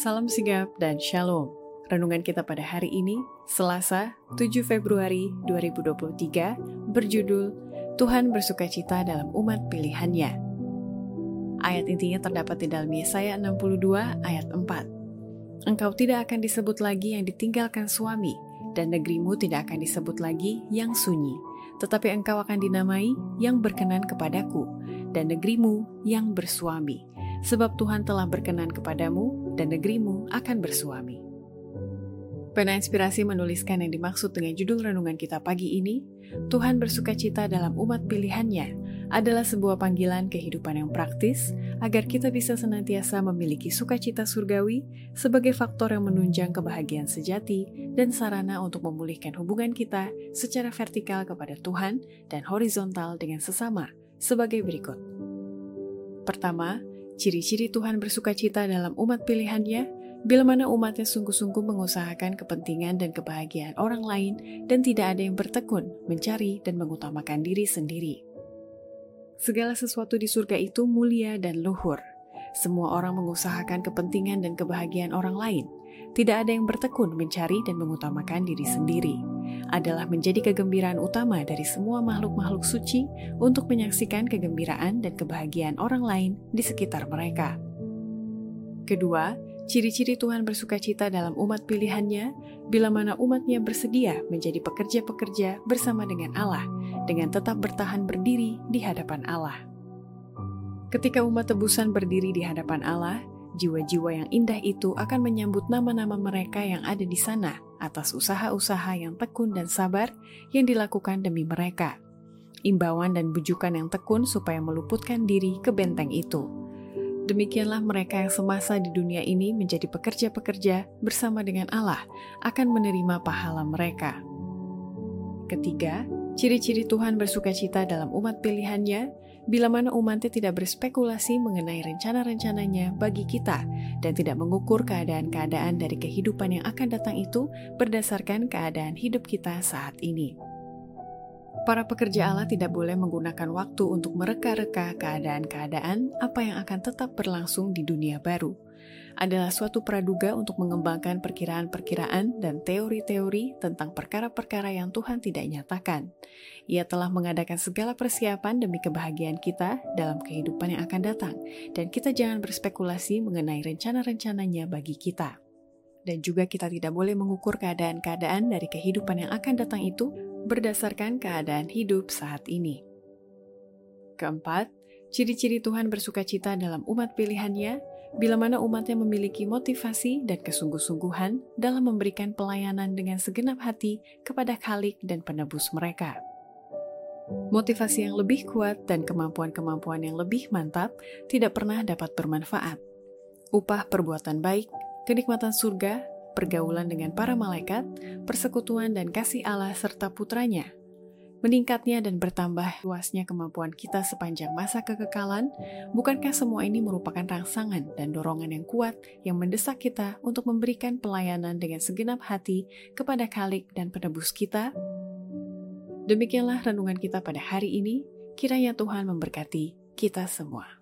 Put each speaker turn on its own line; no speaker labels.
Salam sigap dan shalom. Renungan kita pada hari ini, Selasa, 7 Februari 2023, berjudul Tuhan bersuka cita dalam umat pilihannya. Ayat intinya terdapat di dalam Yesaya 62 ayat 4. Engkau tidak akan disebut lagi yang ditinggalkan suami, dan negerimu tidak akan disebut lagi yang sunyi, tetapi engkau akan dinamai yang berkenan kepadaku, dan negerimu yang bersuami sebab Tuhan telah berkenan kepadamu dan negerimu akan bersuami. Pena Inspirasi menuliskan yang dimaksud dengan judul renungan kita pagi ini, Tuhan bersuka cita dalam umat pilihannya, adalah sebuah panggilan kehidupan yang praktis agar kita bisa senantiasa memiliki sukacita surgawi sebagai faktor yang menunjang kebahagiaan sejati dan sarana untuk memulihkan hubungan kita secara vertikal kepada Tuhan dan horizontal dengan sesama sebagai berikut. Pertama, Ciri-ciri Tuhan bersuka cita dalam umat pilihannya, bila mana umatnya sungguh-sungguh mengusahakan kepentingan dan kebahagiaan orang lain dan tidak ada yang bertekun, mencari, dan mengutamakan diri sendiri. Segala sesuatu di surga itu mulia dan luhur. Semua orang mengusahakan kepentingan dan kebahagiaan orang lain. Tidak ada yang bertekun mencari dan mengutamakan diri sendiri adalah menjadi kegembiraan utama dari semua makhluk-makhluk suci untuk menyaksikan kegembiraan dan kebahagiaan orang lain di sekitar mereka. Kedua, ciri-ciri Tuhan bersuka cita dalam umat pilihannya bila mana umatnya bersedia menjadi pekerja-pekerja bersama dengan Allah dengan tetap bertahan berdiri di hadapan Allah. Ketika umat tebusan berdiri di hadapan Allah, jiwa-jiwa yang indah itu akan menyambut nama-nama mereka yang ada di sana atas usaha-usaha yang tekun dan sabar yang dilakukan demi mereka. Imbauan dan bujukan yang tekun supaya meluputkan diri ke benteng itu. Demikianlah mereka yang semasa di dunia ini menjadi pekerja-pekerja bersama dengan Allah akan menerima pahala mereka. Ketiga, ciri-ciri Tuhan bersuka cita dalam umat pilihannya bila mana umatnya tidak berspekulasi mengenai rencana-rencananya bagi kita dan tidak mengukur keadaan-keadaan dari kehidupan yang akan datang itu berdasarkan keadaan hidup kita saat ini. Para pekerja Allah tidak boleh menggunakan waktu untuk mereka-reka keadaan-keadaan apa yang akan tetap berlangsung di dunia baru adalah suatu praduga untuk mengembangkan perkiraan-perkiraan dan teori-teori tentang perkara-perkara yang Tuhan tidak nyatakan. Ia telah mengadakan segala persiapan demi kebahagiaan kita dalam kehidupan yang akan datang, dan kita jangan berspekulasi mengenai rencana-rencananya bagi kita. Dan juga kita tidak boleh mengukur keadaan-keadaan dari kehidupan yang akan datang itu berdasarkan keadaan hidup saat ini. Keempat, ciri-ciri Tuhan bersuka cita dalam umat pilihannya bila mana umatnya memiliki motivasi dan kesungguh-sungguhan dalam memberikan pelayanan dengan segenap hati kepada Khalik dan penebus mereka. Motivasi yang lebih kuat dan kemampuan-kemampuan yang lebih mantap tidak pernah dapat bermanfaat. Upah perbuatan baik, kenikmatan surga, pergaulan dengan para malaikat, persekutuan dan kasih Allah serta putranya meningkatnya dan bertambah luasnya kemampuan kita sepanjang masa kekekalan, bukankah semua ini merupakan rangsangan dan dorongan yang kuat yang mendesak kita untuk memberikan pelayanan dengan segenap hati kepada Khalik dan penebus kita? Demikianlah renungan kita pada hari ini, kiranya Tuhan memberkati kita semua.